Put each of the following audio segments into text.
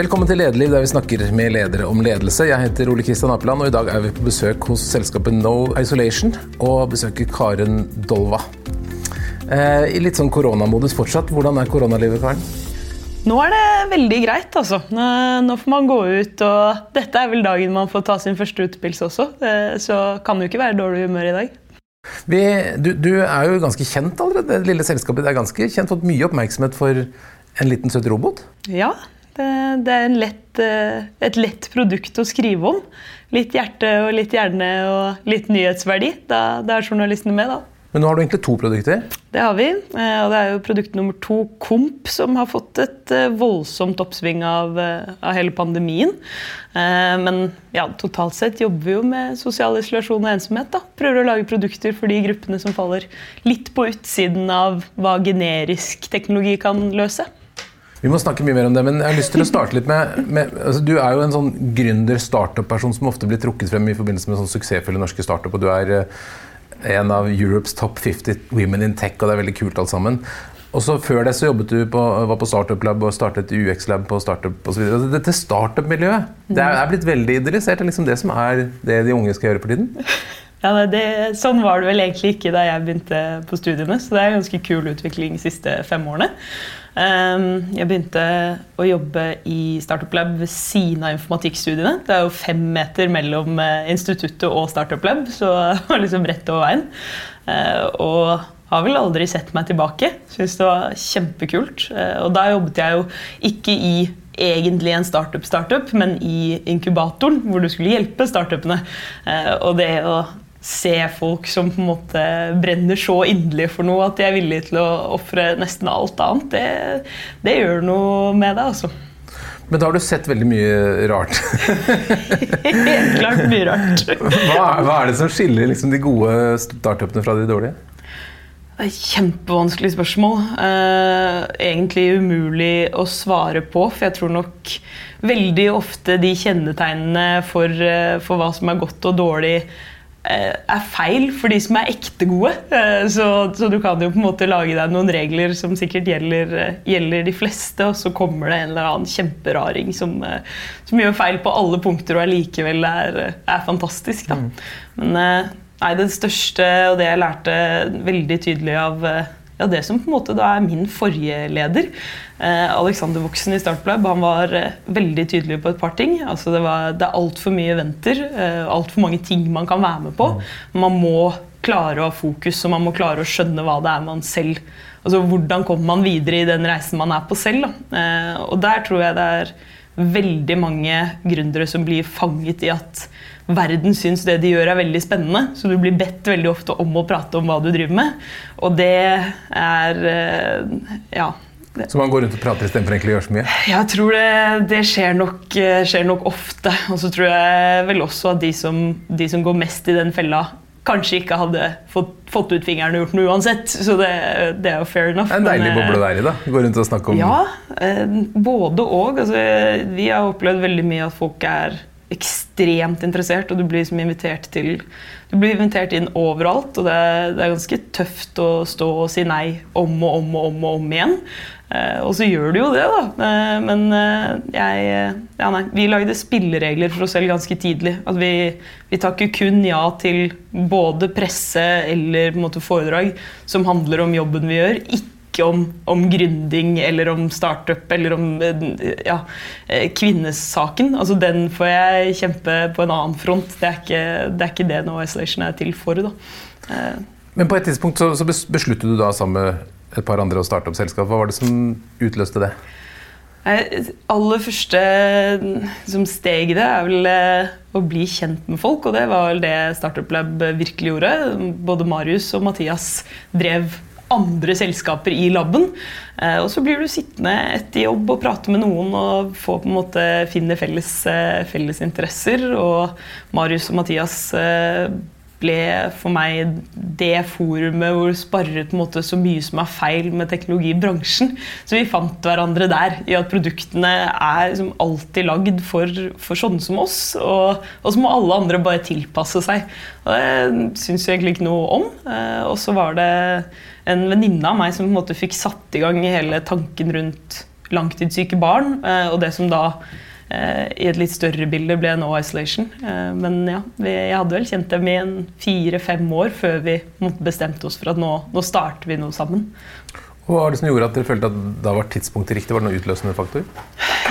Velkommen til Lederliv, der vi snakker med ledere om ledelse. Jeg heter Ole Kristian Apeland, og i dag er vi på besøk hos selskapet No Isolation og besøker Karen Dolva. Eh, I litt sånn koronamodus fortsatt. Hvordan er koronalivet, Karen? Nå er det veldig greit, altså. Nå får man gå ut, og dette er vel dagen man får ta sin første utepils også. Eh, så kan det jo ikke være dårlig humør i dag. Vi, du, du, er jo ganske kjent allerede. Det lille selskapet det er ganske kjent. Fått mye oppmerksomhet for en liten søt robot. Ja, det er lett, eh, et lett produkt å skrive om. Litt hjerte og litt hjerne og litt nyhetsverdi. Da, da er journalistene med, da. Men nå har du egentlig to produkter? Det har vi. Eh, og det er jo produkt nummer to, Komp, som har fått et eh, voldsomt oppsving av, av hele pandemien. Men ja, totalt sett jobber vi jo med sosial isolasjon og ensomhet. da. Prøver å lage produkter for de gruppene som faller litt på utsiden av hva generisk teknologi kan løse. Vi må snakke mye mer om det, men jeg har lyst til å starte litt med, med altså, Du er jo en sånn gründer-startup-person som ofte blir trukket frem i forbindelse med sånn suksessfulle norske startup. og Du er uh, en av Europes top 50 women in tech, og det er veldig kult alt sammen. Og så Før det så jobbet du på, var på Startup Lab og startet UX-lab på startup osv. Altså, dette startup-miljøet det er, er, blitt veldig idealisert. Det er liksom det som er det de unge skal gjøre for tiden? Ja, det, Sånn var det vel egentlig ikke da jeg begynte på studiene. Så det er en ganske kul utvikling de siste fem årene. Ehm, jeg begynte å jobbe i Startup Lab ved siden av informatikkstudiene. Det er jo fem meter mellom eh, instituttet og Startup Lab, så det var liksom rett over veien. Eh, og har vel aldri sett meg tilbake. Syns det var kjempekult. Eh, og da jobbet jeg jo ikke i egentlig en startup-startup, men i inkubatoren, hvor du skulle hjelpe startupene. Og det å se folk som på en måte brenner så inderlig for noe at de er villige til å ofre nesten alt annet, det, det, gjør noe med deg, altså. Men da har du sett veldig mye rart. Helt klart mye rart. hva, hva, er det som skiller liksom, de gode startupene fra de dårlige? Det er et Kjempevanskelig spørsmål. Eh, egentlig umulig å svare på. For jeg tror nok veldig ofte de kjennetegnene for, eh, for hva som er godt og dårlig, er feil for de som er ekte gode. Eh, så, så, du kan jo på en måte lage deg noen regler som sikkert gjelder, eh, gjelder de fleste, og så kommer det en eller annen kjemperaring som, som gjør feil på alle punkter og allikevel er, er fantastisk. Da. Mm. Men nei, det største, og det jeg lærte veldig tydelig av ja, det som på en måte da er min forrige leder. Eh, Alexander Voksen i Startplab, han var eh, veldig tydelig på et par ting. Altså det, var, det er altfor mye eventer, eh, altfor mange ting man kan være med på. Mm. Man må klare å ha fokus, og man må klare å skjønne hva det er man selv Altså Hvordan kommer man videre i den reisen man er på selv. Eh, og der tror jeg det er veldig mange gründere som blir fanget i at verden syns det de gjør er veldig spennende. Så du blir bedt veldig ofte om å prate om hva du driver med. Og det er eh, ja. Så man går rundt og prater istedenfor å gjøre så mye? Jeg tror det, det skjer, nok, eh, skjer, nok, ofte. Og så tror jeg vel også at de som, de som går mest i den fella, kanskje ikke hadde fått, fått ut fingeren og gjort noe uansett. Så det, det, er jo fair enough. Det er en deilig boble å være i, da. Gå rundt og snakke om Ja, eh, både og. Altså, vi har opplevd veldig mye at folk er ekstremt interessert, og du blir liksom invitert til Du blir invitert inn overalt, og det er, det er, ganske tøft å stå og si nei om og om og om, og om igjen. Eh, og så gjør du jo det, da. Eh, men eh, jeg Ja, nei. Vi lagde spilleregler for oss selv ganske tidlig. At vi, vi takker kun ja til både presse eller på en måte, foredrag som handler om jobben vi gjør. ikke ikke om, om gründing eller om startup eller om ja, kvinnesaken. Altså, den får jeg kjempe på en annen front. Det er ikke det, er ikke det No Isolation er til for. Da. Eh. Men på et tidspunkt så, så besluttet du da sammen med et par andre å starte opp selskap. Hva var det som utløste det? aller første som steg i det er vel eh, å bli kjent med folk, og det var vel det Startup Lab virkelig gjorde. Både Marius og Mathias drev andre selskaper i laben. Eh, og så blir du sittende etter jobb og prate med noen og få på en måte finne felles, eh, felles interesser. Og Marius og Mathias eh, ble for meg det forumet hvor sparret på måte så mye som er feil med teknologi i bransjen. Så vi fant hverandre der i at produktene er liksom alltid lagd for, for sånne som oss. Og, og, så må alle andre bare tilpasse seg. Og det syns vi egentlig ikke noe om. Og så var det en venninne av meg som på en måte fikk satt i gang hele tanken rundt langtidssyke barn, og det som da i et litt større bilde ble no isolation. Men ja, jeg hadde vel kjent dem i fire-fem år før vi bestemte oss for at nå, nå starter vi noe sammen. Hva var det som gjorde at dere følte at da var tidspunktet riktig? Var det noen utløsende faktor?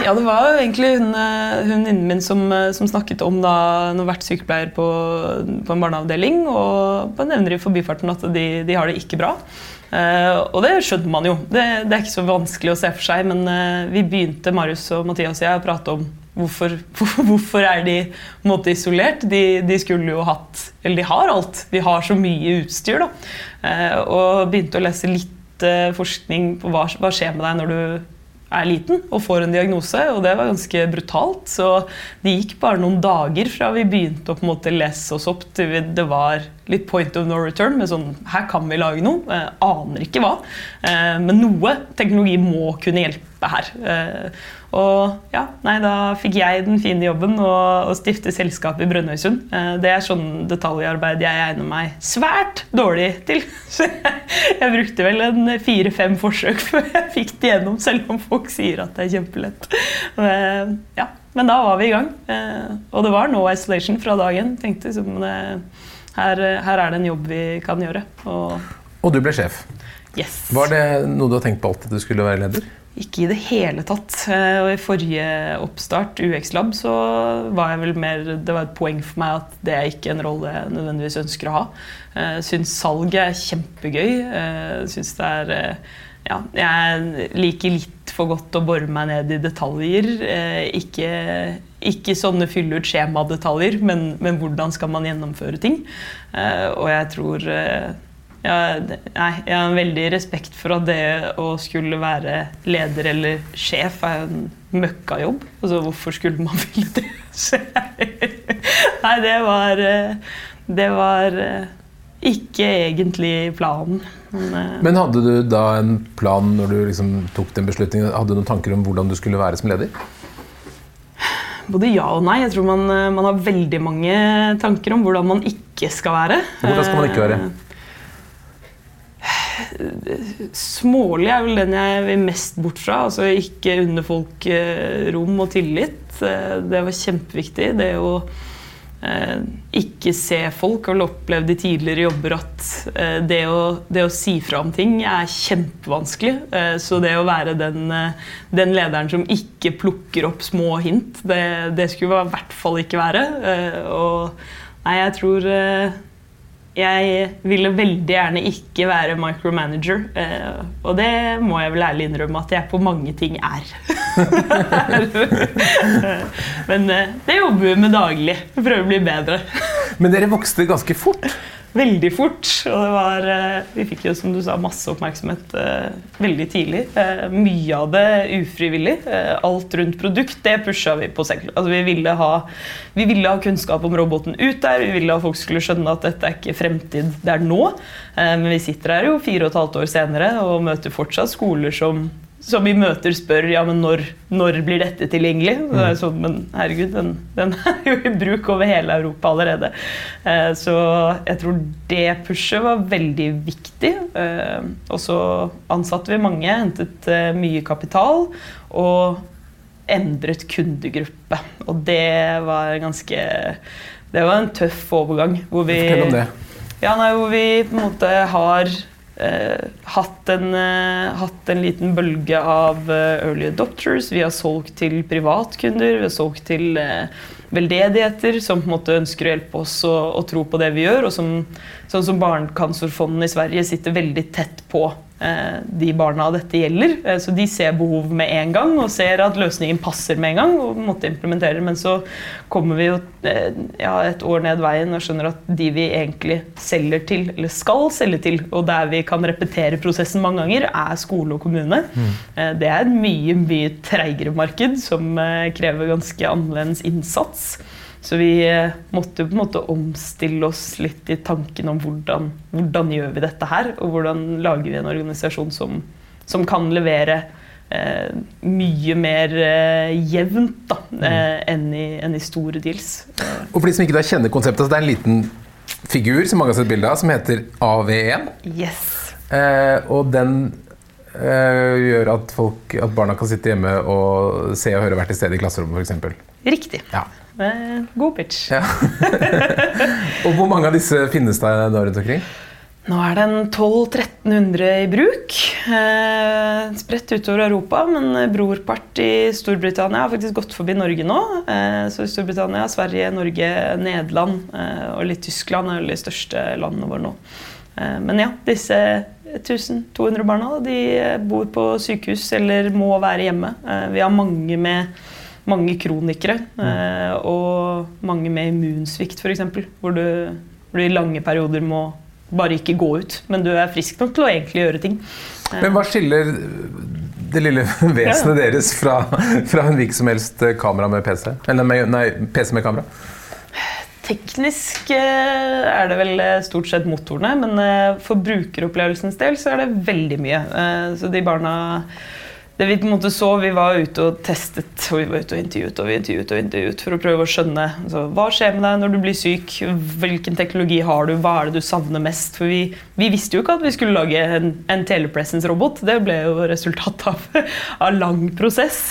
Ja, det var egentlig hun eh, venninnen min som, eh, som, snakket om da hun har vært sykepleier på, på en barneavdeling, og bare nevner i forbifarten at de, de har det ikke bra. Uh, og det skjønner man jo. Det, det, er ikke så vanskelig å se for seg. Men uh, vi begynte, Marius og Mathias og jeg, å prate om hvorfor, hvorfor er de måte, isolert. De, de, skulle jo hatt Eller de har alt. De har så mye utstyr. da. Uh, og begynte å lese litt forskning på hva, hva skjer med deg når du er liten og får en diagnose, og det var ganske brutalt. Så det gikk bare noen dager fra vi begynte å på en måte lese oss opp til det var litt point of no return. med sånn, Her kan vi lage noe. Jeg aner ikke hva. Eh, men noe teknologi må kunne hjelpe her. Eh, og ja, nei, da fikk jeg den fine jobben å, å stifte selskap i Brønnøysund. Eh, det er sånn detaljarbeid jeg egner meg svært dårlig til. Så jeg, brukte vel en fire-fem forsøk før jeg fikk det gjennom, selv om folk sier at det er kjempelett. Ja, men da var vi i gang. Og det var no isolation fra dagen. Tenkte som her, her, er det en jobb vi kan gjøre. Og, og du ble sjef. Yes. Var det noe du har tenkt på alltid at du skulle være leder? Ikke i det hele tatt. Eh, og I forrige oppstart, UX Lab, så var jeg vel mer Det var et poeng for meg at det er ikke en rolle jeg nødvendigvis ønsker å ha. Eh, syns salget er kjempegøy. Eh, syns det er ja, jeg liker litt for godt å bore meg ned i detaljer. Ikke, ikke sånne fylle ut skjemadetaljer, men, men hvordan skal man gjennomføre ting. Og jeg tror ja, nei, jeg har en veldig respekt for at det å skulle være leder eller sjef er en møkkajobb. Altså, hvorfor skulle man ville det? nei, det var uh, Det var ikke egentlig planen. Men, Men, hadde du da en plan når du liksom tok den beslutningen? Hadde du noen tanker om hvordan du skulle være som leder? Både ja og nei. Jeg tror man, eh, man, har veldig mange tanker om hvordan man ikke skal være. Hvordan skal man ikke være? Eh, smålig er vel den jeg vil mest bort fra. Altså ikke unne folk eh, rom og tillit. Det var kjempeviktig. Det å Eh, ikke se folk. Har vel opplevd i tidligere jobber at eh, det å, det å, si fra om ting er kjempevanskelig. Eh, så det å være den, den, lederen som ikke plukker opp små hint, det, det skulle i hvert fall ikke være. Og nei, jeg tror jeg ville veldig gjerne ikke være micromanager. Eh, og det må jeg vel ærlig innrømme at jeg på mange ting er. Men eh, det jobber vi med daglig. Prøver å bli bedre. Men dere vokste ganske fort? veldig fort. Og det var, eh, vi fikk jo som du sa, masse oppmerksomhet eh, veldig tidlig. Eh, mye av det ufrivillig. alt rundt produkt det pusha vi på selv. Altså, vi, ville ha, vi ville ha kunnskap om roboten ut der. Vi ville at folk skulle skjønne at dette er ikke fremtid, det er nå. men vi sitter her jo fire og et halvt år senere og møter fortsatt skoler som som vi møter, spør ja, men når, når blir dette tilgjengelig. Mm. Det sånn, men herregud, den, den, er jo i bruk over hele Europa allerede. Eh, så jeg tror det pushet var veldig viktig. Eh, og så ansatte vi mange, hentet eh, mye kapital og endret kundegruppe. Og det var ganske Det var en tøff overgang. Hvor vi, Fortell om det. Ja, nei, hvor vi på en måte har hatt, en, uh, hatt, en, liten bølge av uh, early adopters. Vi har solgt til privatkunder, vi har solgt til veldedigheter som på en måte ønsker å hjelpe oss å tro på det vi gjør. Og som, sånn som Barnecancerfonden i Sverige sitter veldig tett på Eh, de barna dette gjelder. Eh, så de ser behov med en gang og ser at løsningen passer med en gang. og måtte implementere. Men så kommer vi jo eh, ja, et år ned veien og skjønner at de vi egentlig selger til, eller skal selge til, og der vi kan repetere prosessen mange ganger, er skole og kommune. Mm. Det er et mye, mye treigere marked som krever ganske annerledes innsats. Så vi eh, måtte på en måte omstille oss litt i tanken om hvordan, hvordan gjør vi dette her, og hvordan lager vi en organisasjon som, som kan levere eh, mye mer eh, jevnt da, mm. eh, enn, i, enn, i, store deals. Og for de som ikke da kjenner konseptet, så det er en liten figur som mange har sett bilde av, som heter AV1. Yes. Eh, og den eh, gjør at, folk, at barna kan sitte hjemme og se og høre hvert til stede i klasserommet f.eks. Riktig. Ja. Eh, God pitch. Ja. og hvor mange av disse finnes det da rundt omkring? Nå er det en 1200-1300 i bruk. Eh, spredt utover Europa, men brorpart i Storbritannia har faktisk gått forbi Norge nå. Eh, så i Storbritannia, Sverige, Norge, Nederland eh, og litt Tyskland er de største landene våre nå. Eh, men ja, disse 1200 barna de bor på sykehus eller må være hjemme. Eh, vi har mange med mange kronikere eh, og mange med immunsvikt, f.eks. Hvor du, hvor du i lange perioder må bare ikke gå ut. Men du er frisk nok til å egentlig gjøre ting. Men hva skiller det lille vesenet deres fra, fra en hvilken som helst kamera med PC? Eller med, nei, PC med kamera? Teknisk eh, er det vel eh, stort sett motorene, men eh, for brukeropplevelsens del så er det veldig mye. Så de barna det vi på en måte så, vi var ute og testet og vi var ute og intervjuet og vi intervjuet og intervjuet for å prøve å skjønne altså, hva skjer med deg når du blir syk, hvilken teknologi har du, hva er det du savner mest. For vi, vi visste jo ikke at vi skulle lage en, en telepresence-robot. Det ble jo resultatet av, av lang prosess.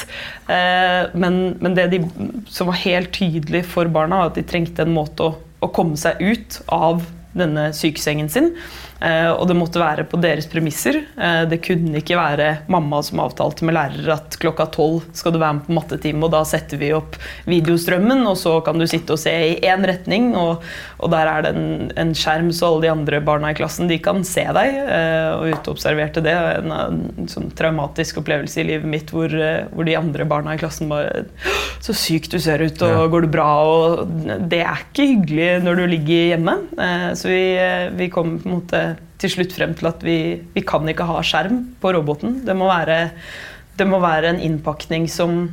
Eh, men, men, det de, som var helt tydelig for barna, var at de trengte en måte å, å komme seg ut av denne sykesengen sin. Eh, og det måtte være på deres premisser. Eh, det kunne ikke være mamma som avtalte med lærer at klokka tolv skal du være med på mattetime, og da setter vi opp videostrømmen, og så kan du sitte og se i én retning, og, og der er det en, en, skjerm så alle de andre barna i klassen de kan se deg. Eh, og uteobserverte det. En, en sånn traumatisk opplevelse i livet mitt hvor, hvor, de andre barna i klassen bare Så sykt du ser ut, og går det bra? Og det er ikke hyggelig når du ligger hjemme. Så vi, vi kom på en måte til slutt frem til at vi, vi kan ikke ha skjerm på roboten. Det må være, det må være en innpakning som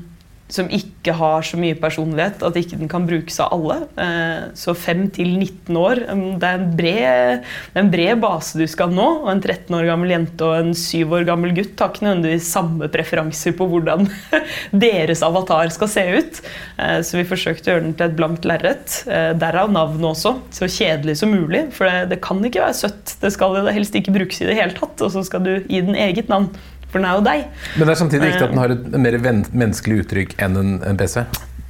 som ikke har så mye personlighet at ikke den kan brukes av alle. Eh, så 5 til 19 år um, det er, bred, det er, en bred, base du skal nå. Og en 13 år gammel jente og en 7 år gammel gutt har ikke nødvendigvis samme preferanser på hvordan deres avatar skal se ut. Eh, så vi forsøkte å gjøre den til et blankt lerret. Eh, derav navnet også. Så kjedelig som mulig. For det, det kan ikke være søtt. Det skal helst ikke brukes i det hele tatt. Og så skal du gi den eget navn for den er jo deg. Men det er samtidig viktig at den har et mer menneskelig uttrykk enn en, en PC?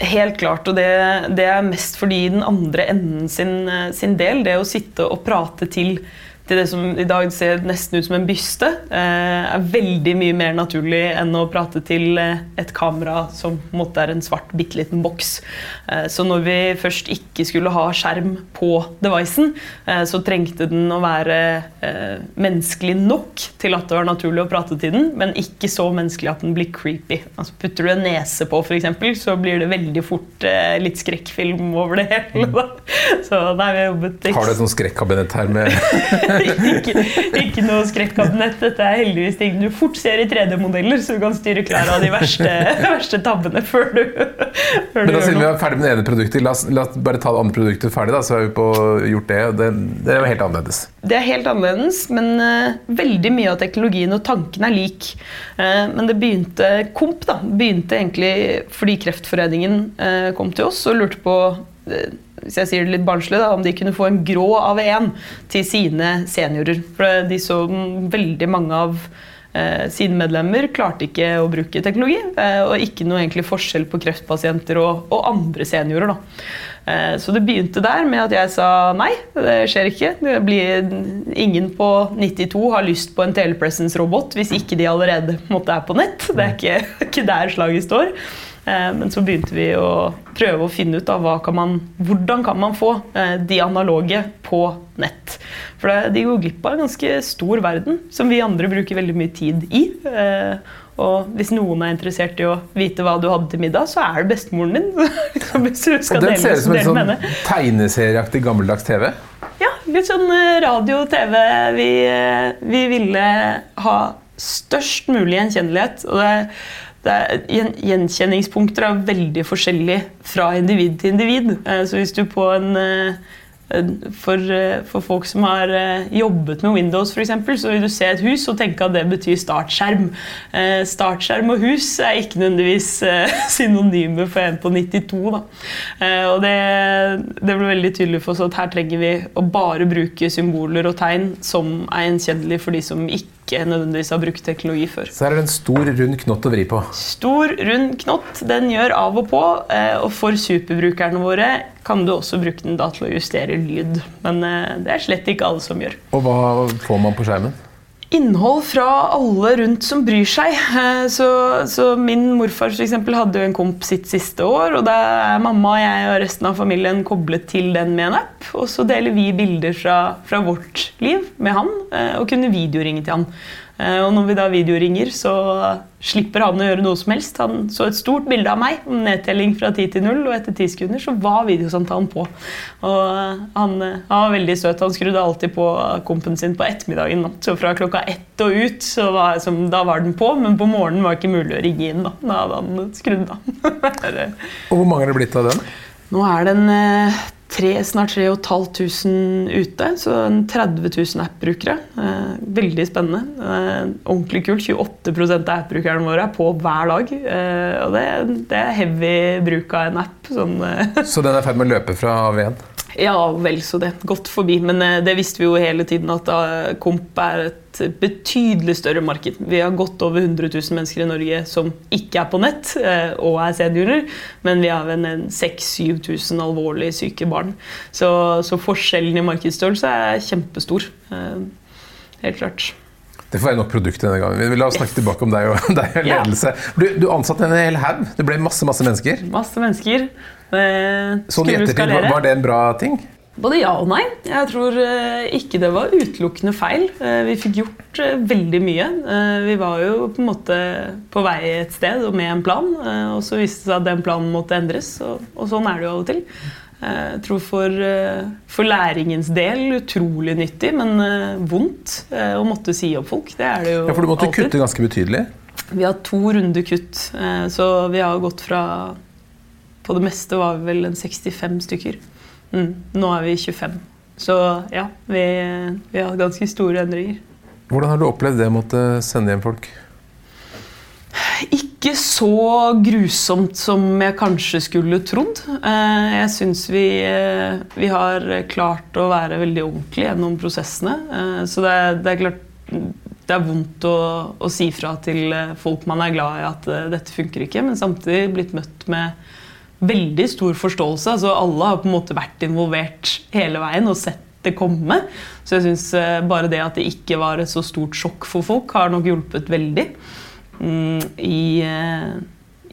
Helt klart, og det, det, er mest fordi den andre enden sin, sin del, det å sitte og prate til til det som i dag ser nesten ut som en byste, eh, er veldig mye mer naturlig enn å prate til eh, et kamera som på en måte er en svart, bitte liten boks. Eh, så når vi først ikke skulle ha skjerm på devicen, så trengte den å være menneskelig nok til at det var naturlig å prate til den, men ikke så menneskelig at den blir creepy. Altså Putter du en nese på, f.eks., så blir det veldig fort litt skrekkfilm over det hele. Da. Så vi har jobbet Har du et sånt skrekkabinett her med ikke, ikke noe skrekkabinett. Dette er heldigvis ting du fort ser i 3D-modeller, så du kan styre klar av de verste, verste tabbene før du, før Men da Siden vi er ferdig med det ene produktet, la oss, la oss, bare ta det andre produktet ferdig. da, Så har vi på gjort det. Det, det er jo helt annerledes. Det er helt annerledes, men uh, veldig mye av teknologien og tanken er lik. Uh, men det begynte Komp da, begynte egentlig fordi Kreftforeningen uh, kom til oss og lurte på hvis jeg sier det litt barnslig, da, om de kunne få en grå av én til sine seniorer. For de så veldig mange av eh, sine medlemmer klarte ikke å bruke teknologi. Eh, og ikke noe egentlig forskjell på kreftpasienter og, og andre seniorer. Da. Eh, så det begynte der med at jeg sa nei, det skjer ikke. Det blir, ingen på 92 har lyst på en telepresence-robot hvis ikke de allerede måtte er på nett. Det er ikke, ikke der slaget står. Eh, men så begynte vi å prøve å finne ut av kan man, hvordan kan man få eh, de analoge på nett. For de går glipp av en ganske stor verden som vi andre bruker veldig mye tid i. Eh, og hvis noen er interessert i å vite hva du hadde til middag, så er det bestemoren din. hvis du skal og Den ser ut som en sånn tegneserieaktig gammeldags TV? Ja, litt sånn radio-TV. Vi, vi ville ha størst mulig gjenkjennelighet. og det gjenkjenningspunkter er veldig forskjellige fra individ til individ. Eh, så hvis du på en eh, for, eh, for, folk som har jobbet med Windows, for eksempel, så vil du se et hus og tenke at det betyr startskjerm. Startskjerm og hus er ikke nødvendigvis synonyme for en på 92. Da. Og det, det ble veldig tydelig for oss at her trenger vi å bare bruke symboler og tegn som er gjenkjennelige for de som ikke ikke nødvendigvis har brukt teknologi før. Så her er det en stor, rund knott å vri på. Stor, rund knott. Den gjør av og på. eh, Og for superbrukerne våre kan du også bruke den da til å justere lyd. Men eh, det er slett ikke alle som gjør. Og hva får man på skjermen? Innhold fra alle rundt som bryr seg. Eh, Så, så min morfar for eksempel, hadde jo en komp sitt siste år, og da er mamma jeg og resten av familien koblet til den med en app. Og så deler vi bilder fra, fra vårt liv med han, eh, og kunne videoringe til han. Eh, Og når vi da videoringer, så slipper han å gjøre noe som helst. Han så et stort bilde av meg, nedtelling fra 10 til 0, og etter 10 sekunder så var videosamtalen på. Og han, han var veldig søt. Han skrudde alltid på kompen sin på ettermiddagen. Så fra klokka ett og ut, så var, som, da var den på, men på morgenen var det ikke mulig å ringe inn. Da, da hadde han skrudd av. Og hvor mange er det blitt av den? Nå er den eh, tre, snart 3500 ute, så 30 000 app-brukere. Eh, veldig spennende. Eh, ordentlig kult. 28 av app-brukerne våre er på hver dag. Eh, og det, det er heavy bruk av en app. Sånn, Så den er i ferd med å løpe fra AV1? Ja, vel så det. Godt forbi. Men eh, det visste vi jo hele tiden, at eh, Komp er et betydelig større marked. Vi har godt over 100 000 mennesker i Norge som ikke er på nett eh, og er seniorer. Men vi har vel en 6000-7000 alvorlig syke barn. Så, så forskjellen i markedsstørrelse er kjempestor. Helt klart. Det får være nok produkt denne gangen. Vi la oss snakke tilbake om deg og, deg og ledelse. Du, du ansatte en hel haug. Det ble masse masse mennesker. Masse mennesker. Eh, Sånn i ettertid, var, det en bra ting? Både ja og nei. Jeg tror eh, ikke det var utelukkende feil. Eh, vi fikk gjort veldig mye. Vi var jo på en måte på vei et sted og med en plan, og så viste det seg at den planen måtte endres. Og, sånn er det jo av og til. Jeg tror for, for læringens del utrolig nyttig, men vondt å måtte si opp folk. Det er det jo Ja, For du måtte alltid. kutte ganske betydelig. Vi har to runder kutt, så vi har gått fra På det meste var vi vel en 65 stykker. Mm, nå er vi 25. Så ja, vi, vi har hatt ganske store endringer. Hvordan har du opplevd det å måtte sende hjem folk? Ikke så grusomt som jeg kanskje skulle trodd. Eh, Jeg syns vi, eh, vi har klart å være veldig ordentlige gjennom prosessene. Eh, Så det er, det er klart det er vondt å, å si fra til folk man er glad i at dette funker ikke, men samtidig blitt møtt med veldig stor forståelse. Altså Alle har på en måte vært involvert hele veien og sett det komme. Så jeg syns bare det at det ikke var et så stort sjokk for folk, har nok hjulpet veldig. Mm, I, eh,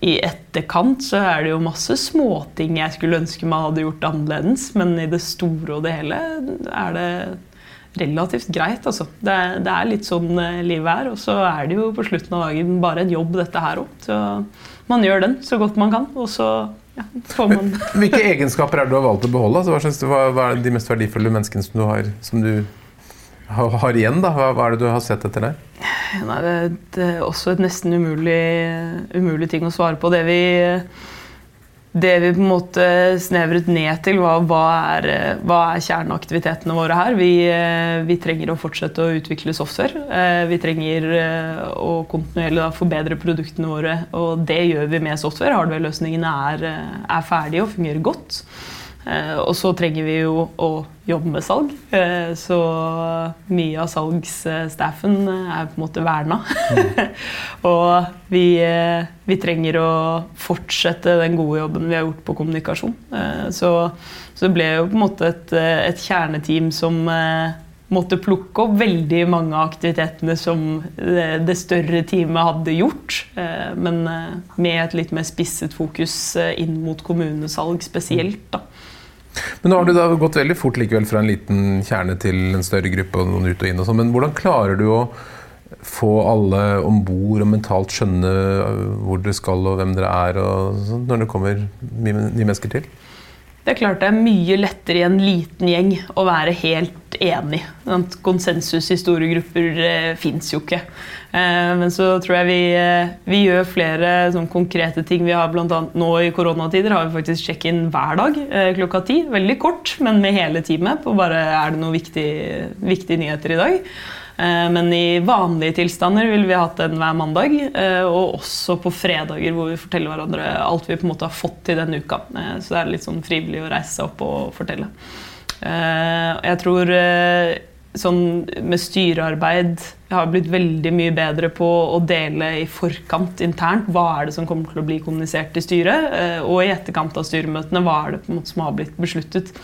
I etterkant så er det jo masse småting jeg skulle ønske man hadde gjort annerledes, men i det store og det hele er det relativt greit. Altså. Det, det er litt sånn eh, livet er, og så er det jo på slutten av dagen bare en jobb, dette her òg. Så man gjør den så godt man kan, og så ja, man Hvilke egenskaper er det du har valgt å beholde? Altså, hva, hva, hva er de mest verdifulle menneskene som du har, som du har, har igjen? Da? Hva, hva er det du har sett etter der? Nei, det, det er også et nesten umulig, umulig ting å svare på. Det vi, det vi på en måte snevret ned til, var hva er, hva er kjerneaktivitetene våre her. Vi, vi trenger å fortsette å utvikle software. Eh, Vi trenger eh, å kontinuerlig forbedre produktene våre, og det gjør vi med software. Hardware-løsningene er, eh, er ferdige og fungerer godt. Eh, Og så trenger vi jo å jobbe med salg. Eh, Så mye av salgsstaffen eh, er på en måte verna. og vi, vi trenger å fortsette den gode jobben vi har gjort på kommunikasjon. Så, så det ble jo på en måte et, et kjerneteam som måtte plukke opp veldig mange av aktivitetene som det, det større teamet hadde gjort, men med et litt mer spisset fokus inn mot kommunesalg spesielt. da. Men nå har du da gått veldig fort likevel fra en liten kjerne til en større gruppe og noen ut og inn og sånn. Men hvordan klarer du å få alle om bord og mentalt skjønne øh, hvor dere skal og hvem dere er og sånt, når det kommer nye, mennesker til? Det er klart det er mye lettere i en liten gjeng å være helt enig. Konsensus i store grupper eh, fins jo ikke. Eh, men så tror jeg vi, eh, vi gjør flere sånn, konkrete ting. Vi har blant annet Nå i koronatider har vi faktisk check-in hver dag eh, klokka ti. Veldig kort, men med hele teamet. På bare er det noen viktige, viktige nyheter i dag. Eh, Men i vanlige tilstander ville vi hatt den hver mandag. eh, Og også på fredager hvor vi forteller hverandre alt vi på en måte har fått til denne uka. Eh, Så det er litt sånn frivillig å reise seg opp og fortelle. Jeg tror sånn med styrearbeid Jeg har blitt veldig mye bedre på å dele i forkant internt hva er det som kommer til å bli kommunisert i styret, og i etterkant av styremøtene hva er det måte som har blitt besluttet.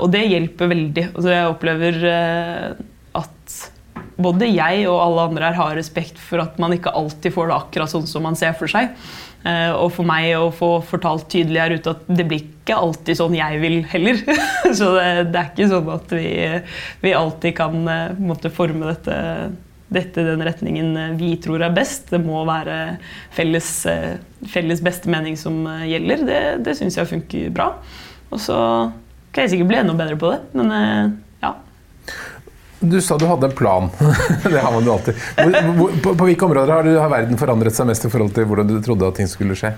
Og det hjelper veldig. Altså jeg opplever at både jeg og alle andre her har respekt for at man ikke alltid får det akkurat sånn som man ser for seg. Eh, og for meg å få fortalt tydelig her ute at det blir ikke alltid sånn jeg vil heller. Så det, det er ikke sånn at vi, vi alltid kan eh, måtte forme dette, dette den retningen vi tror er best. Det må være felles, eh, felles beste mening som gjelder. Det, det syns jeg funker bra. Og så kan jeg sikkert bli enda bedre på det. Men du sa du hadde en plan. det har man jo alltid. Hvor, hvor, på, på, hvilke områder har, du, har, verden forandret seg mest i forhold til hvordan du trodde at ting skulle skje?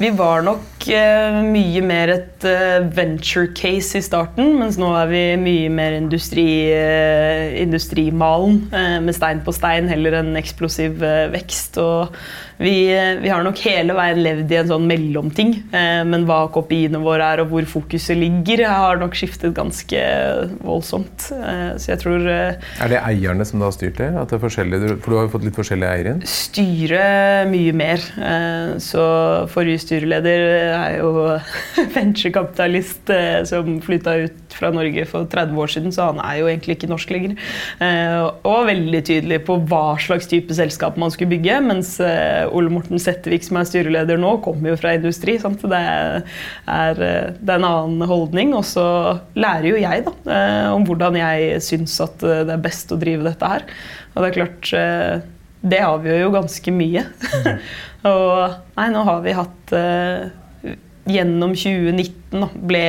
Vi var nok eh, mye mer et eh, venture case i starten, mens nå er vi mye mer industri, eh, industrimalen eh, med stein på stein heller enn eksplosiv eh, vekst. Og vi, vi, har nok hele veien levd i en sånn mellomting. Eh, men hva kopiene våre er og hvor fokuset ligger, har nok skiftet ganske voldsomt. Eh, så jeg tror eh, Er det eierne som da har styrt det? At det for du har jo fått litt forskjellige eiere inn? Styre mye mer. Eh, så forrige styreleder er jo venturekapitalist eh, som flytta ut fra Norge for 30 år siden, så han er jo egentlig ikke norsk lenger. Eh, og veldig tydelig på hva slags type selskap man skulle bygge. mens Ole Morten Settevik, som er styreleder nå, kommer jo fra industri. Sant? Det, er, det er en annen holdning. Og så lærer jo jeg da, eh, om hvordan jeg syns at eh, det er best å drive dette her. Og det er klart eh, Det avgjør jo ganske mye. og nei, nå har vi hatt Gjennom 2019 ble,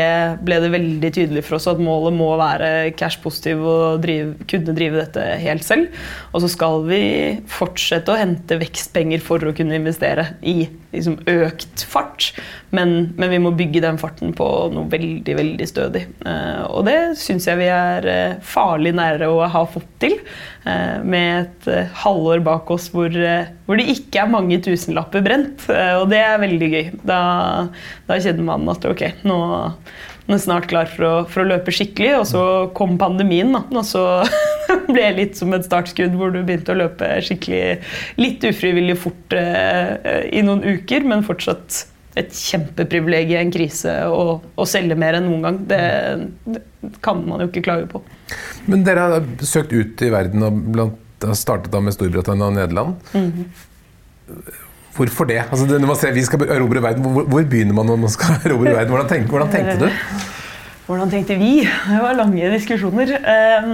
ble, det veldig tydelig for oss at målet må være cash-positiv og drive, kunne drive dette helt selv. Og så skal vi fortsette å hente vekstpenger for å kunne investere i liksom, økt fart. Men, men, vi må bygge den farten på noe veldig veldig stødig. Eh, og det syns jeg vi er eh, farlig nære å ha fått til. Eh, med et eh, halvår bak oss hvor, eh, hvor, det ikke er mange tusenlapper brent. Eh, og det er veldig gøy. Da, da kjenner man at ok, nå, snart klar for å, for å, løpe skikkelig. Og så kom pandemien, da. Og så ble det litt som et startskudd hvor du begynte å løpe skikkelig litt ufrivillig fort i noen uker, men fortsatt et kjempeprivilegium i en krise å, å, selge mer enn noen gang. Det, det, kan man jo ikke klage på. Men dere har søkt ut i verden og blant, startet da med Storbritannia og Nederland. Mm -hmm. Hvorfor det? Altså, når man ser vi skal erobre verden, hvor, hvor, begynner man når man skal erobre verden? Hvordan, tenk, hvordan tenkte du? Hvordan tenkte vi? Det var lange diskusjoner. Eh,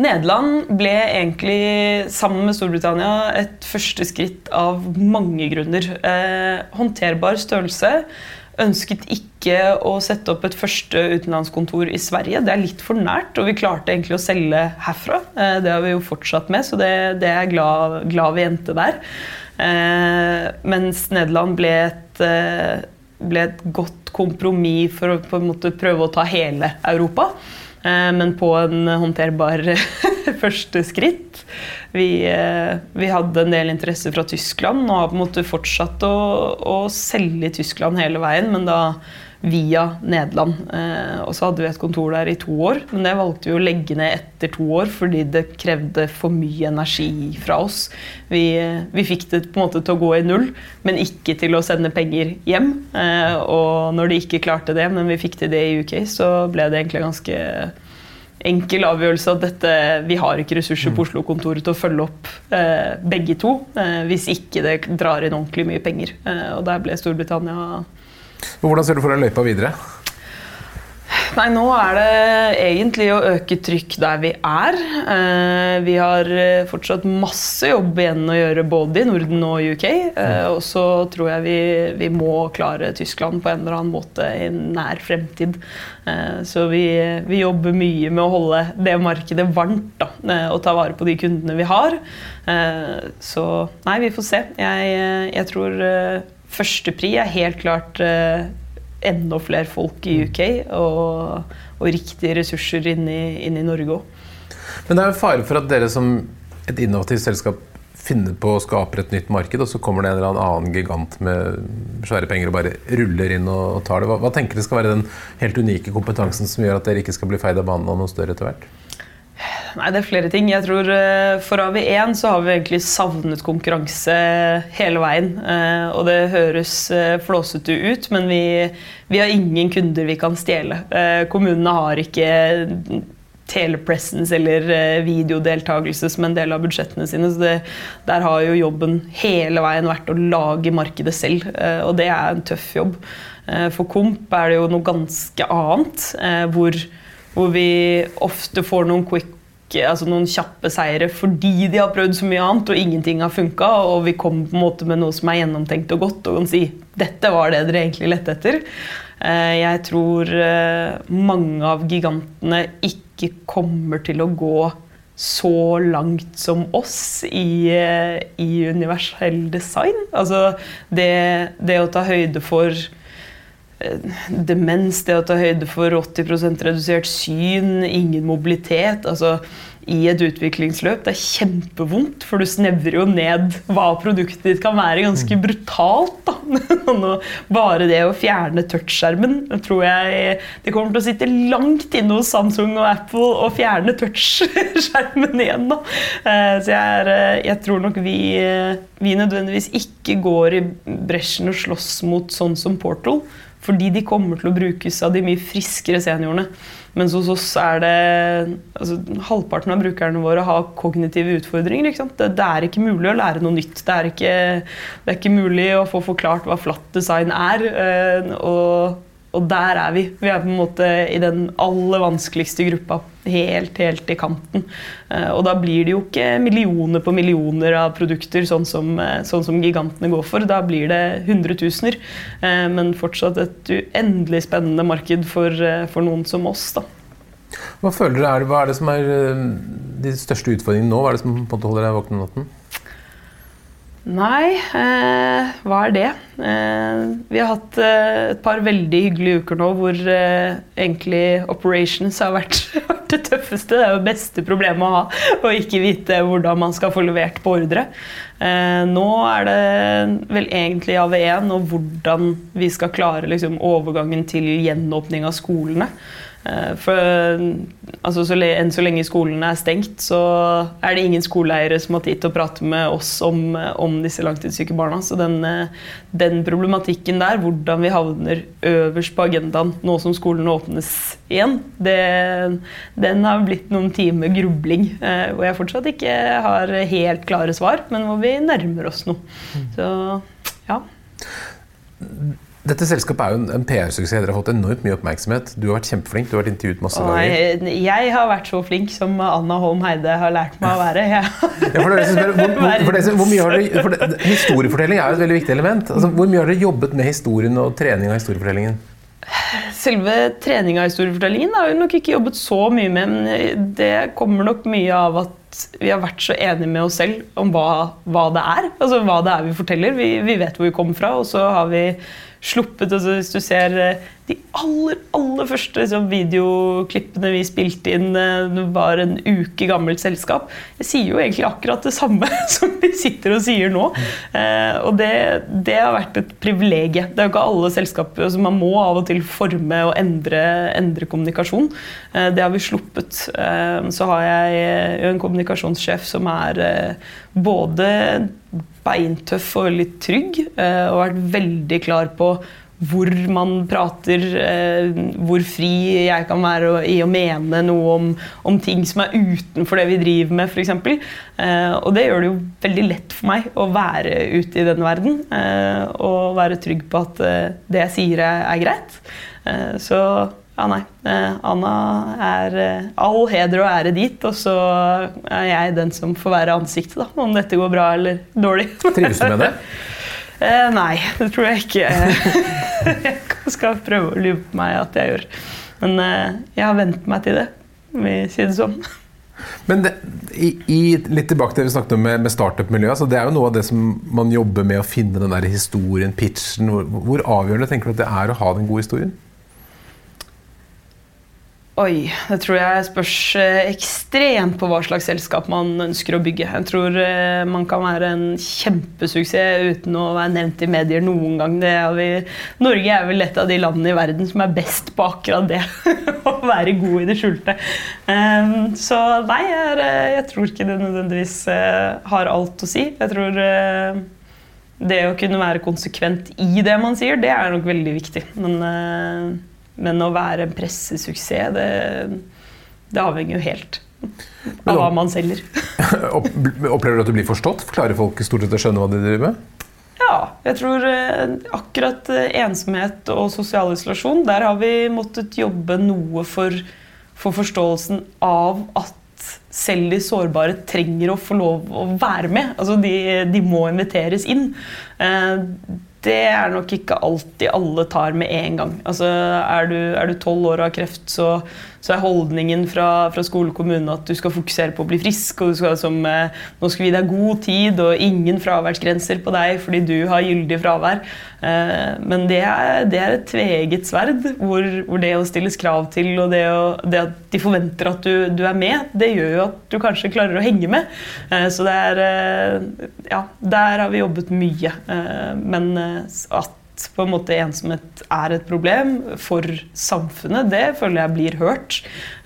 Nederland ble egentlig, sammen med Storbritannia, et første skritt av mange grunner. Eh, håndterbar størrelse. Ønsket ikke å sette opp et første utenlandskontor i Sverige. Det er litt for nært, og vi klarte egentlig å selge herfra. Eh, det har vi jo fortsatt med, så det, det er jeg glad, glad, vi endte der. Eh, mens Nederland ble et, eh, ble et godt kompromiss for å på en måte prøve å ta hele Europa. Eh, men på en håndterbar første skritt. Vi, vi, hadde en del interesse fra Tyskland og har på en måte fortsatt å, å selge i Tyskland hele veien, men da via Nederland. Eh, og så hadde vi et kontor der i to år, men det valgte vi å legge ned etter to år fordi det krevde for mye energi fra oss. Vi, vi fikk det på en måte til å gå i null, men ikke til å sende penger hjem. Eh, og når de ikke klarte det, men vi fikk til det i UK, så ble det egentlig ganske enkel avgjørelse at dette, vi har ikke ressurser på mm. Oslo-kontoret til å følge opp eh, begge to eh, hvis ikke det drar inn ordentlig mye penger. Eh, og der ble Storbritannia hvordan ser du for deg løypa videre? Nei, nå er det egentlig å øke trykk der vi er. Eh, vi har eh, fortsatt masse jobb igjen å gjøre både i Norden og UK. Eh, og så tror jeg vi, vi, må klare Tyskland på en eller annen måte i nær fremtid. Så vi, vi jobber mye med å holde det markedet varmt da, og ta vare på de kundene vi har. Så nei, vi får se. Jeg, jeg tror førstepri er helt klart enda flere folk i UK og, og riktige ressurser inn i, inn i Norge òg. Men det er jo fare for at dere som et innovativt selskap finner på å skape et nytt marked, og så kommer det en eller annen gigant med svære penger og bare ruller inn og tar det. Hva, hva tenker dere skal være den helt unike kompetansen som gjør at dere ikke skal bli feid av banen av noe større etter hvert? Nei, det er flere ting. Jeg tror eh, For AV1 så har vi egentlig savnet konkurranse hele veien. Eh, og det høres eh, flåsete ut, men vi, vi har ingen kunder vi kan stjele. Kommunene har ikke telepresence eller videodeltakelse som en del av budsjettene sine. Så det, der har jo jobben hele veien vært å lage markedet selv, og det er en tøff jobb. For Komp er det jo noe ganske annet, hvor hvor vi ofte får noen, quick, altså noen kjappe seire fordi de har prøvd så mye annet og ingenting har funka. Og vi kommer på en måte med noe som er gjennomtenkt og godt og kan si dette var det dere egentlig lette etter. Eh, jeg tror eh, mange av gigantene ikke kommer til å gå så langt som oss i, eh, i universell design. Altså det, det å ta høyde for demens, det å ta høyde for 80% redusert syn, ingen mobilitet. altså i et utviklingsløp. Det er kjempevondt, for du snevrer jo ned hva produktet ditt kan være. Ganske mm. brutalt. da. Bare det å fjerne touchskjermen tror jeg Det kommer til å sitte langt inne hos Samsung og Apple å fjerne touchskjermen igjen. da. Eh, så jeg, er, eh, jeg tror nok vi, vi nødvendigvis ikke går i bresjen og slåss mot sånn som Portal. Fordi de kommer til å brukes av de mye friskere seniorene. Mens hos oss er det altså, Halvparten av brukerne våre har kognitive utfordringer. Det, det, er ikke mulig å lære noe nytt. Det er ikke, det er ikke mulig å få forklart hva flatt design er. Øh, og og der er vi. Vi er på en måte i den aller vanskeligste gruppa. Helt, helt i kanten. Eh, og da blir det jo ikke millioner på millioner av produkter, sånn som, eh, sånn som gigantene går for. Da blir det hundretusener. Eh, men fortsatt et uendelig spennende marked for, for noen som oss. da. Hva føler du er, Hva er det som er de største utfordringene nå? Hva er det som holder deg våken om natten? Nei, eh, hva er det? Eh, vi har hatt eh, et par veldig hyggelige uker nå hvor eh, egentlig operations har vært, det tøffeste. Det er jo beste problemet å ha, å ikke vite hvordan man skal få levert på ordre. Eh, nå er det vel egentlig AV1 og hvordan vi skal klare liksom, overgangen til gjenåpning av skolene. Eh, for altså, så, enn så lenge skolene er stengt, så er det ingen skoleeiere som har tid til å prate med oss om, om disse langtidssyke barna. Så den, eh, den, problematikken der, hvordan vi havner øverst på agendaen nå som skolene åpnes igjen, det, den har blitt noen timer grubling. Eh, hvor jeg fortsatt ikke har helt klare svar, men hvor vi nærmer oss noe. Mm. Så ja. Dette selskapet er jo en, PR-suksess. Dere har fått enormt mye oppmerksomhet. Du har vært kjempeflink. du har vært intervjuet masse ganger. Jeg har vært så flink som Anna Holm Heide har lært meg å være. Ja. historiefortelling er jo et veldig viktig element. Altså, hvor mye har dere jobbet med historien og trening av historiefortellingen? Selve treninga av historiefortellingen har vi nok ikke jobbet så mye med. Men det kommer nok mye av at vi har vært så enige med oss selv om hva, hva det er. Altså hva det er vi forteller. Vi, vi vet hvor vi kommer fra, og så har vi sluppet altså Hvis du ser eh, de aller, aller første liksom, videoklippene vi spilte inn, eh, det var en uke gammelt selskap. Jeg sier jo egentlig akkurat det samme som vi sitter og sier nå. Eh, og det, det, har vært et privilegium. Det er jo ikke alle selskaper altså Man må av og til forme og endre, endre kommunikasjon. Det har vi sluppet. Så har jeg jo en kommunikasjonssjef som er både beintøff og veldig trygg, eh, og vært veldig klar på hvor man prater, eh, hvor fri jeg kan være i å mene noe om, om ting som er utenfor det vi driver med, f.eks. Eh, og det gjør det jo veldig lett for meg å være ute i den verden. Og være trygg på at det jeg sier, er greit. Så ja, nei. Eh, Anna er eh, all heder og ære dit, og så er jeg den som får være ansiktet, da, om dette går bra eller dårlig. Trives du med det? eh, nei, det tror jeg ikke jeg skal prøve å lure på meg at jeg gjør. Men jeg har vent meg til det, vi sier det sånn. Men det, i, i, litt tilbake til det vi snakket om med, med startup-miljøet. Altså det er jo noe av det som man jobber med å finne den der historien, pitchen. Hvor, hvor avgjørende tenker du at det er å ha den gode historien? Oi, det tror jeg spørs eh, ekstremt på hva slags selskap man ønsker å bygge. Jeg tror eh, man kan være en kjempesuksess uten å være nevnt i medier noen gang. Er vi, Norge er vel et av de landene i verden som er best på akkurat det. å være god i det skjulte. Um, så nei, eh, jeg, tror ikke det nødvendigvis har alt å si. Jeg tror det å kunne være konsekvent i det man sier, det er nok veldig viktig. Men men å være en pressesuksess, det, det avhenger jo helt av hva man selger. Opplever du at du blir forstått? Klarer folk stort sett å skjønne hva de driver med? Ja, jeg tror eh, akkurat eh, ensomhet og sosial isolasjon, der har vi måttet jobbe noe for, for forståelsen av at selv de sårbare trenger å få lov å være med. Altså de, de må inviteres inn. Eh, det er nok ikke alltid alle tar med en gang. Altså, er du tolv år og har kreft, så så er holdningen fra, fra skole og kommune at du skal fokusere på å bli frisk. og skal som, eh, Nå skal vi gi deg god tid og ingen fraværsgrenser på deg fordi du har gyldig fravær. Eh, men det er, det er et tveegget sverd, hvor, hvor, det å stilles krav til og det, å, det at de forventer at du, du, er med, det gjør jo at du kanskje klarer å henge med. Eh, så det er Ja, der har vi jobbet mye. Men at på en måte ensomhet er et problem for samfunnet, det føler jeg blir hørt.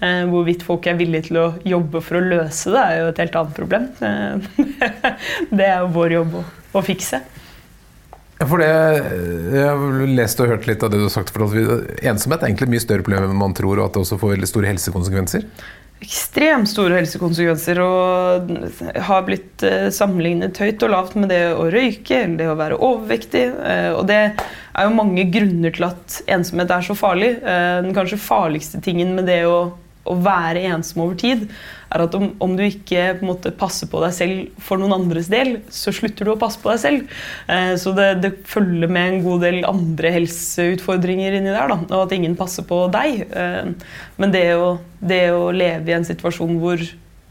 Eh, hvorvidt folk er villige til å jobbe for å løse det, er jo et helt annet problem. Eh, det er jo vår jobb å, å fikse. For det, Jeg har lest og hørt litt av det du har sagt. For at ensomhet er egentlig et mye større problem enn man tror, og at det også får veldig store helsekonsekvenser ekstremt store helsekonsekvenser og har blitt eh, sammenlignet høyt og lavt med det å røyke eller det å være overvektig. Eh, og det er jo mange grunner til at ensomhet er så farlig. Eh, den kanskje farligste tingen med det å, å være ensom over tid, er at om, om, du ikke på måte, passer på deg selv for noen andres del, så slutter du å passe på deg selv. Eh, så det, det, følger med en god del andre helseutfordringer inni der, da, og at ingen passer på deg. Eh, men det å, det å leve i en situasjon hvor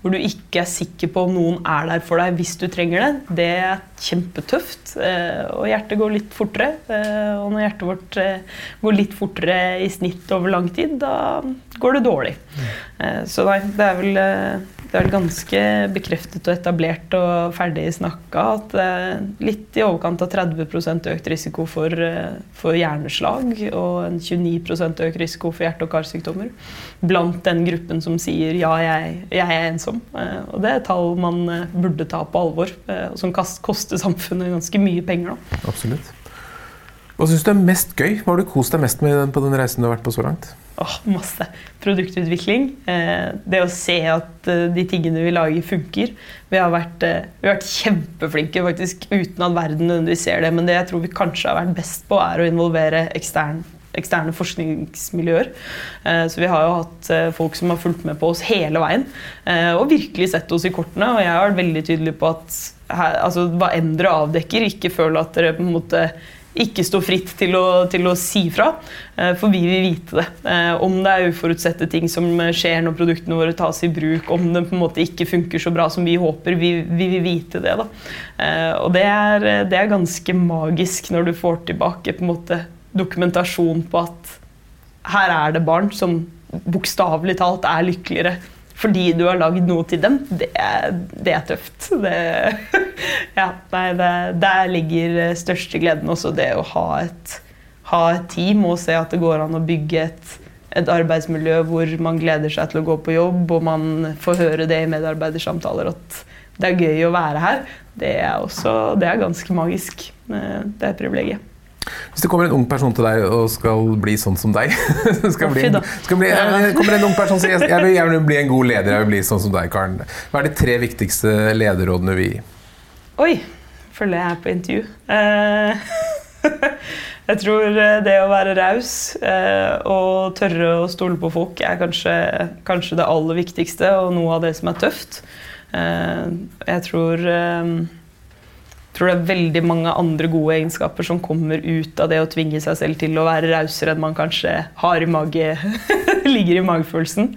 hvor du ikke er sikker på om noen er der for deg hvis du trenger det, det er kjempetøft. Eh, og hjertet går litt fortere. Eh, og når hjertet vårt eh, går litt fortere i snitt over lang tid, da går det dårlig. Så nei, det er vel det er ganske bekreftet og etablert og ferdig snakka at det er litt i overkant av 30 økt risiko for, eh, for, hjerneslag og en 29 økt risiko for hjerte- og karsykdommer blant den gruppen som sier 'ja, jeg, jeg er ensom'. Eh, og det er tall man eh, burde ta på alvor, og som koster samfunnet ganske mye penger. Da. Absolutt. Hva syns du er mest gøy? Hva har du kost deg mest med på den reisen du har vært på så langt? Åh, masse. Produktutvikling. Eh, det å se at eh, de tingene vi lager, funker. Vi har vært, eh, vi har vært kjempeflinke faktisk, uten at verden nødvendigvis ser det. Men det jeg tror vi kanskje har vært best på, er å involvere ekstern, eksterne forskningsmiljøer. Så vi har jo hatt folk som har fulgt med på oss hele veien og virkelig sett oss i kortene. Og jeg har vært veldig tydelig på at altså, hva enn dere avdekker, ikke føl at dere på en måte ikke stå fritt til å, til å, si fra, eh, for vi vil vite det. Eh, om det er uforutsette ting som skjer når produktene våre tas i bruk, om det på en måte ikke funker så bra som vi håper, vi, vi vil vite det. Da. Eh, og det er, det er, ganske magisk når du får tilbake på en måte dokumentasjon på at her er det barn som bokstavelig talt er lykkeligere fordi du har lagd noe til dem, det, det er tøft. Det, ja, nei, det, der ligger største gleden også, det å ha et, ha et, team og se at det går an å bygge et, et, arbeidsmiljø hvor man gleder seg til å gå på jobb, og man får høre det i medarbeidersamtaler at det er gøy å være her. Det er, også, det er ganske magisk. Det er et privilegium. Hvis det kommer en ung person til deg og skal bli sånn som deg skal bli, skal bli, kommer en ung person og sier jeg vil gjerne bli en god leder, jeg vil bli sånn som deg, Karen. Hva er de tre viktigste lederrådene vi gir? Oi, følger jeg på intervju. Eh, jeg tror eh, det å være raus eh, og tørre å stole på folk er kanskje, kanskje, det aller viktigste, og noe av det som er tøft. Jeg tror tror det er veldig mange andre gode egenskaper som kommer ut av det å tvinge seg selv til å være rausere enn man kanskje har i mage, ligger i magefølelsen.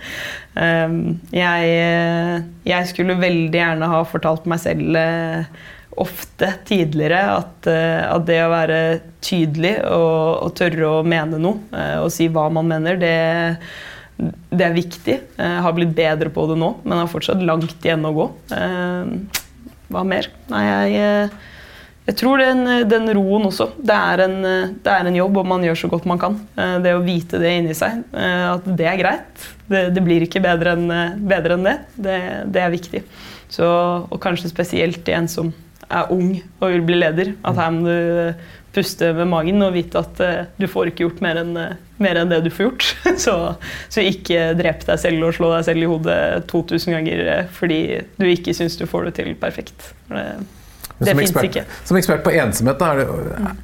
Ehm, jeg, jeg, skulle veldig gjerne ha fortalt meg selv eh, ofte tidligere at, eh, at det å være tydelig og, og, tørre å mene noe eh, og si hva man mener, det det er viktig. Jeg har blitt bedre på det nå, men har fortsatt langt igjen å gå. Hva mer? Nei, jeg, jeg tror den, den, roen også. Det er, en, det er, en, jobb, og man gjør så godt man kan. Det å vite det inni seg, at det er greit. Det, det blir ikke bedre enn, enn det. det. det. er viktig. Så, og kanskje spesielt til en som er ung og vil bli leder. At her må du puste med magen og vite at du får ikke gjort mer enn, mer enn det du får gjort. så, så, ikke drep deg selv og slå deg selv i hodet 2000 ganger fordi du ikke syns du får det til perfekt. Det, det fins ikke. Som ekspert på ensomhet, da, det, mm.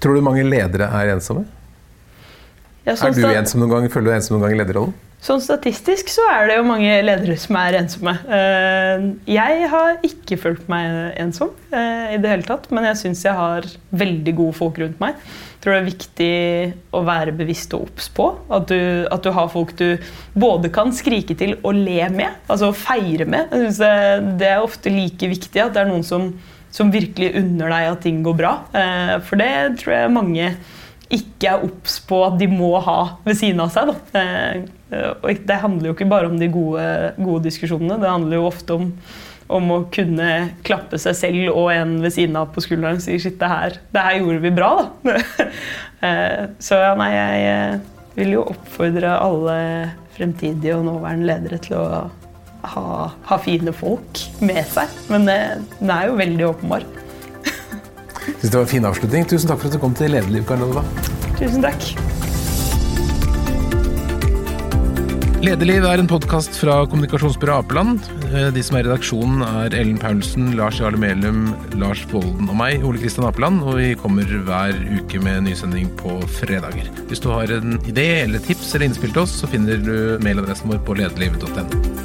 tror du mange ledere er ensomme? Ja, sånn er du ensom noen gang? Føler du ensom noen gang i lederrollen? Sånn statistisk så er det jo mange ledere som er ensomme. Eh, jeg har ikke følt meg ensom eh, i det hele tatt, men jeg syns jeg har veldig gode folk rundt meg. Tror det er viktig å være bevisst og obs på. At du, at du, har folk du både kan skrike til og le med, altså feire med. Jeg synes det er ofte like viktig at det er noen som, som virkelig unner deg at ting går bra. Eh, for det tror jeg mange ikke er obs på at de må ha ved siden av seg. Eh, og det handler jo ikke bare om de gode, gode diskusjonene, det handler jo ofte om, om, å kunne klappe seg selv og en ved siden av på skulderen og si shit, det her, det her gjorde vi bra, da. Eh, så ja, nei, jeg eh, vil jo oppfordre alle fremtidige og nåværende ledere til å ha, ha fine folk med seg. Men den er jo veldig åpenbar. Synes det var en fin avslutning. Tusen takk for at du kom til Lederliv, Karl Tusen takk. Lederliv er en podkast fra kommunikasjonsbyrået Apeland. Eh, de som er i redaksjonen, er Ellen Paulsen, Lars Jarle Melum, Lars Volden og meg, Ole Kristian Apeland. Og vi kommer hver uke med nysending på fredager. Hvis du har en idé eller tips eller innspill til oss, så finner du mailadressen vår på lederlivet.no.